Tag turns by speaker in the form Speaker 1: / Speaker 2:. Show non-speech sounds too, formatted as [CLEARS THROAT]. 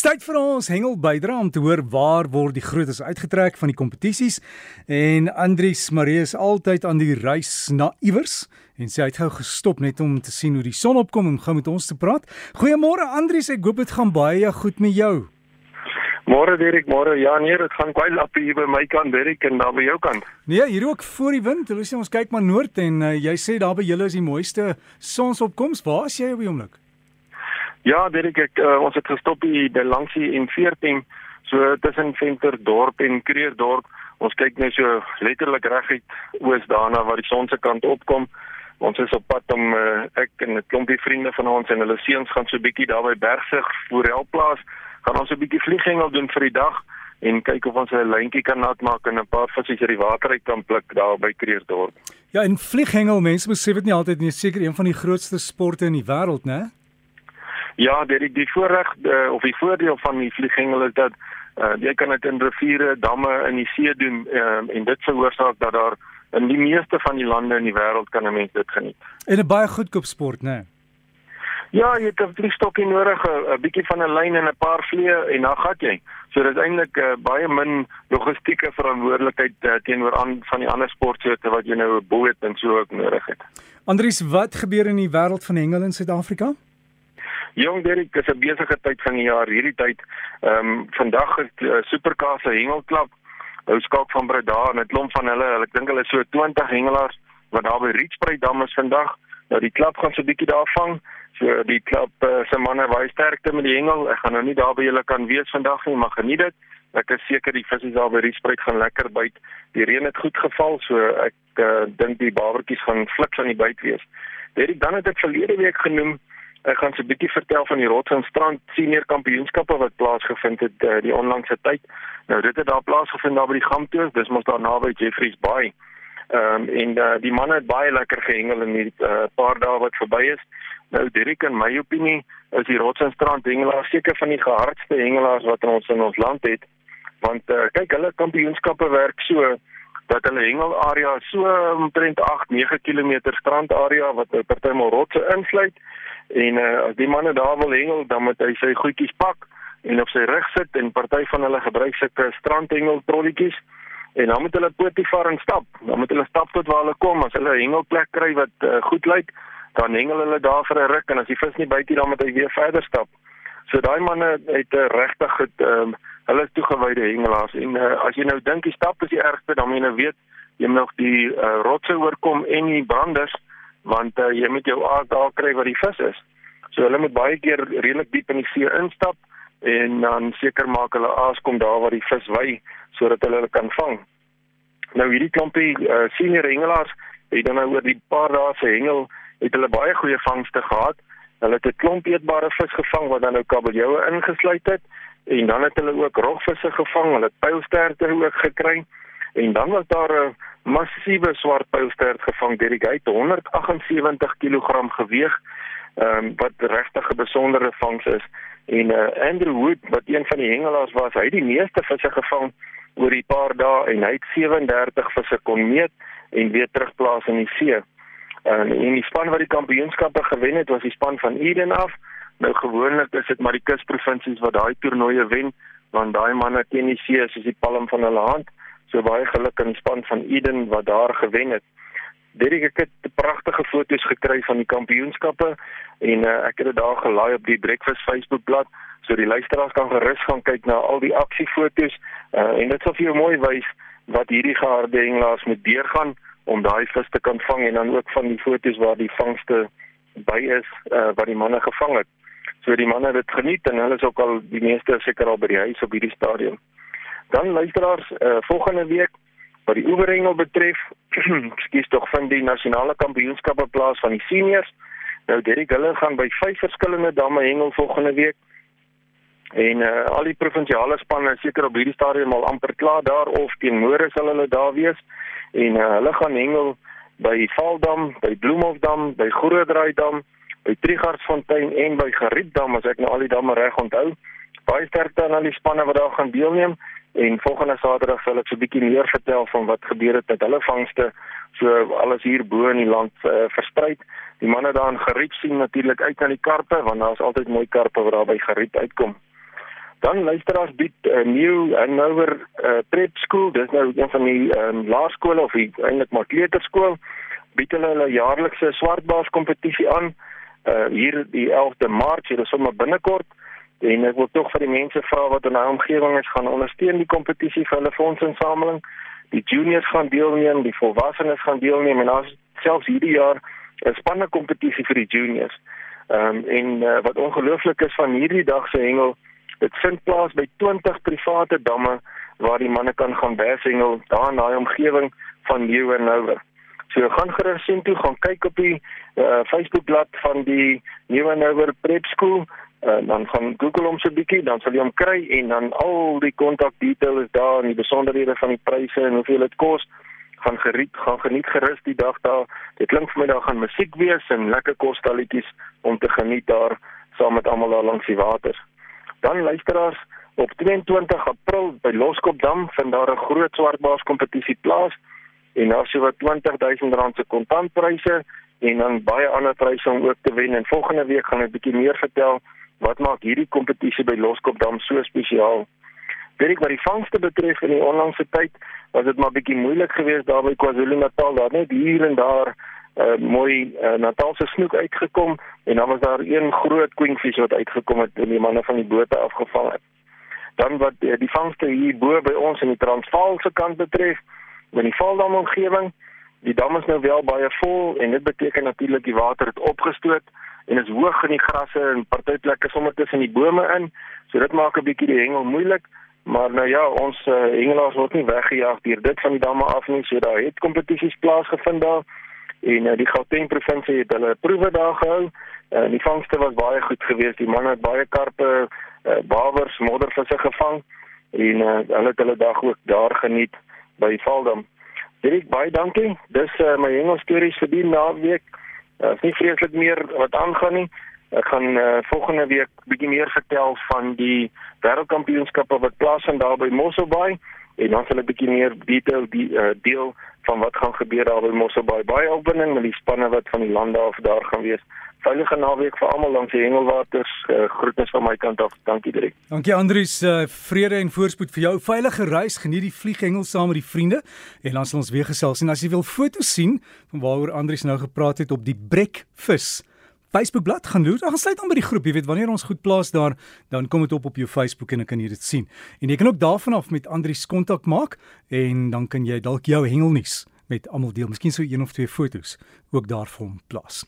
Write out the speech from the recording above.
Speaker 1: Tyd vir ons hengel bydra om te hoor waar word die grootes uitgetrek van die kompetisies en Andrius Marie is altyd aan die reis na iewers en sy het gou gestop net om te sien hoe die son opkom en gou met ons te praat. Goeiemôre Andrius, ek hoop dit gaan baie goed met jou.
Speaker 2: Môre Derek, môre ja nee, dit gaan baie lappie hier by my kant Derek en daar by jou kant.
Speaker 1: Nee, hier ook voor die wind. Hulle sê ons kyk maar noord en uh, jy sê daar by julle is die mooiste sonsopkoms. Waar is jy op die oomblik?
Speaker 2: Ja, Derek, ek uh, ons het gestop hier by langs die N14, so tussen Venterdorp en Kreerdorp. Ons kyk net so letterlik reguit oos daarna waar die son se kant opkom. Ons is op pad om uh, ek en 'n klompie vriende van ons en hulle seuns gaan so bietjie daar by Bergsig Forelplaas gaan ons 'n bietjie vlieghengel doen vir die dag en kyk of ons 'n lyntjie kan nat maak en 'n paar visse uit die water uit kan pluk daar by Kreerdorp.
Speaker 1: Ja, en vlieghengel, mense besef dit nie altyd nie, seker een van die grootste sporte in die wêreld, né?
Speaker 2: Ja, die die voorreg uh, of die voordeel van die vlieghengel is dat uh, jy kan dit in riviere, damme in die see doen uh, en dit veroorsaak dat daar in die meeste van die lande in die wêreld kan 'n mens dit geniet.
Speaker 1: En 'n baie goedkoop sport, né?
Speaker 2: Ja, jy het 'n vliegstokkie nodig, 'n bietjie van 'n lyn en 'n paar vlieë en dan gaan jy. So dit is eintlik uh, baie min logistieke verantwoordelikheid uh, teenoor aan van die ander sportsoorte wat jy nou 'n boot en so ook nodig het.
Speaker 1: Andries, wat gebeur in die wêreld van hengel in Suid-Afrika?
Speaker 2: Jong Derek, dis 'n besige tyd van die jaar hierdie tyd. Ehm um, vandag is uh, Superkaas se hengelklub. Hou skaak van Breda en 'n klomp van hulle, ek dink hulle is so 20 hengelaars wat daar by Rietsprey dam is vandag. Nou die klub gaan so 'n bietjie daar vang. So die klub uh, se manne baie sterkte met die hengel. Ek gaan nou nie daar by julle kan wees vandag nie, maar geniet dit. Ek is seker die visse daar by Rietsprey gaan lekker byt. Die reën het goed geval, so ek uh, dink die babertjies gaan fliks aan die byt wees. Derek, dan het ek verlede week genoem Ek gaan so 'n bietjie vertel van die Rots en Strand senior kampioenskappe wat plaasgevind het uh, die onlangse tyd. Nou dit het daar plaasgevind daar by die Gamtoos, dis mos daar naby Jeffreys Bay. Ehm um, en uh, die manne het baie lekker gehengel in die uh, paar dae wat verby is. Nou Dirk in my opinie is die Rots en Strand hengelaars seker van die gehardste hengelaars wat ons in ons land het. Want uh, kyk, hulle kampioenskappe werk so dat hulle hengelarea so omtrent 8-9 km strandarea wat partymal rotse insluit En uh, as die manne daar wil hengel, dan moet hy sy goedjies pak en op sy rug sit en party van hulle gebruik sulke strandhengel trolletjies en dan moet hulle potie vaar en stap. Dan moet hulle stap tot waar hulle kom. As hulle 'n hengelplek kry wat uh, goed lyk, dan hengel hulle daar vir 'n ruk en as die vis nie byt nie, dan moet hy weer verder stap. So daai manne het uh, regtig goed ehm um, hulle is toegewyde hengelaars en uh, as jy nou dink die stap is die ergste, dan moet jy nou weet jy moet nog die uh, rotse oorkom en die branders want uh, jy moet jou aas daar kry waar die vis is. So hulle moet baie keer redelik diep in die see instap en dan seker maak hulle aas kom daar waar die vis wy sodat hulle hulle kan vang. Nou hierdie klompie uh, senior hengelaars het dan nou oor die paar dae se hengel het hulle baie goeie vangste gehad. Hulle het 'n klomp eetbare vis gevang wat dan nou kabeljoue ingesluit het en dan het hulle ook rogvisse gevang. Hulle het pylsterte ook gekry en dan was daar 'n massiewe swart pylstert gevang deur die gate 178 kg geweg ehm um, wat regtig 'n besondere vangs is en uh, Andrew Wood wat een van die hengelaars was hy het die meeste visse gevang oor die paar dae en hy het 37 visse kon meet en weer terugplaas in die see. Um, en die span wat die kampioenskappe gewen het was die span van Eden af. Nou gewoonlik is dit maar die kusprovinsies wat daai toernooie wen want daai manne teen die see soos die palm van hulle hand. So baie geluk aan die span van Eden wat daar gewen het. Derek ek het pragtige foto's gekry van die kampioenskappe en uh, ek het dit daar gelaai op die Breakfast Facebook bladsy so die luisteraars kan gerus gaan kyk na al die aksiefoto's uh, en dit sal vir jou mooi wys wat hierdie geharde hengelaars moet deurgaan om daai vis te kan vang en dan ook van die foto's waar die vangste by is uh, wat die manne gevang het. So die manne het dit geniet en hulle is ook al die meeste seker al by die huis op hierdie stadium. Dan luisteraars, uh, volgende week wat die oeverhengel betref, [CLEARS THROAT] skuis tog van die nasionale kampioenskappe plaas van die seniors. Nou Derek hulle gaan by vyf verskillende damme hengel volgende week. En uh, al die provinsiale spanne seker op hierdie stadium al amper klaar daar of teen môre sal hulle daar wees. En uh, hulle gaan hengel by Valdam, by Bloemhofdam, by Grootdraaidam, by Trigardsfontein en by Gerietdam as ek nou al die damme reg onthou. Baie sterkte aan al die spanne wat daar gaan deelneem. En volgende Saterdag sal ek so 'n bietjie meer vertel van wat gebeur het met hulle vangste. So alles hier bo in die land uh, versprei. Die manne daar in Geriep sien natuurlik uit na die karpe want daar's altyd mooi karpe wat daar by Geriep uitkom. Dan luisteraars bied 'n uh, nuwe Hanover uh, prep skool. Dis nou een van die um, laerskole of eintlik maar kleuterskool. Bied hulle hulle jaarlikse swartbaars kompetisie aan. Uh hier die 11de Maart, hier is sommer binnekort. En ek wil tog vir die mense vra wat in hulle omgewing is gaan ondersteun die kompetisie vir hulle fondsinsameling. Die juniors gaan deelneem, die volwassenes gaan deelneem en ons selfs hierdie jaar 'n spanne kompetisie vir die juniors. Ehm um, en uh, wat ongelooflik is van hierdie dag se hengel, dit vind plaas by 20 private damme waar die manne kan gaan bershengel daar in daai omgewing van New and Over. So gaan gerus sien toe, gaan kyk op die uh, Facebookblad van die Over Prep School en uh, dan gaan Google hom so bietjie, dan sal jy hom kry en dan al die kontak details is daar en die besonderhede van die pryse en hoeveel dit kos gaan geriet, gaan geniet gerus die dag daar. Dit klink vir my daar gaan musiek wees en lekker kosstalletjies om te geniet daar saam met almal daar langs die water. Dan luisteraars, op 22 April by Loskopdam vind daar 'n groot swartbaars kompetisie plaas en daar sou wat 20000 rand se kontantpryse en dan baie ander pryse om ook te wen en volgende week gaan ek bietjie meer vertel wat maak hierdie kompetisie by Loskopdam so spesiaal. Weet ek wat die vangste betref in die onlangse tyd was dit maar bietjie moeilik geweest daar by KwaZulu-Natal daar net hier en daar uh, mooi uh, Natalse snoek uitgekom en dan was daar een groot queenfish wat uitgekom het en die manne van die bote afgevang het. Dan wat uh, die vangste hier bo by ons in die Transvaalse kant betref, in die Valdam omgewing, die dam is nou wel baie vol en dit beteken natuurlik die water het opgestoot en is hoog in die grasse en party plekke sommer tussen die bome in. So dit maak 'n bietjie die hengel moeilik. Maar nou ja, ons uh, hengelaars word nie weggejaag deur dit van die damme af nie. So daar het kompetisies plaasgevind daar en uh, die Gauteng provinsie het hulle proewe daar gehou. En uh, die vangste was baie goed geweest. Die manne het baie karpe, uh, bawers, moddervisse gevang en uh, hulle het hulle dag ook daar geniet by Valdam. Dirk baie dankie. Dis uh, my hengelstories vir die naweek. Uh, is nie vreeslik meer wat aangaan nie. Ek gaan uh, volgende week bietjie meer vertel van die wêreldkampioenskappe wat plaasvind daar by Mosselbaai en dan sal ek bietjie meer detail die uh, deel van wat gaan gebeur daar by Mosselbaai. Baie opwinding met die spanne wat van die lande af daar gaan wees. Veilige naweek vir almal langs die hengelwaters. Uh, groetnis van my kant af. Dankie Dirk.
Speaker 1: Dankie Andrius. Uh, vrede en voorspoed vir jou. Veilige reis. Geniet die vlieghengel saam met die vriende en dan sal ons weer gesels. En as jy wil foto's sien van waaroor Andrius nou gepraat het op die brekvis Facebookblad gaan doen. Dan sluit aan by die groep. Jy weet wanneer ons goed plaas daar, dan kom dit op op jou Facebook en dan kan jy dit sien. En jy kan ook daarvan af met Andrius kontak maak en dan kan jy dalk jou hengelnuus met almal deel. Miskien sou een of twee fotos ook daarvan plaas.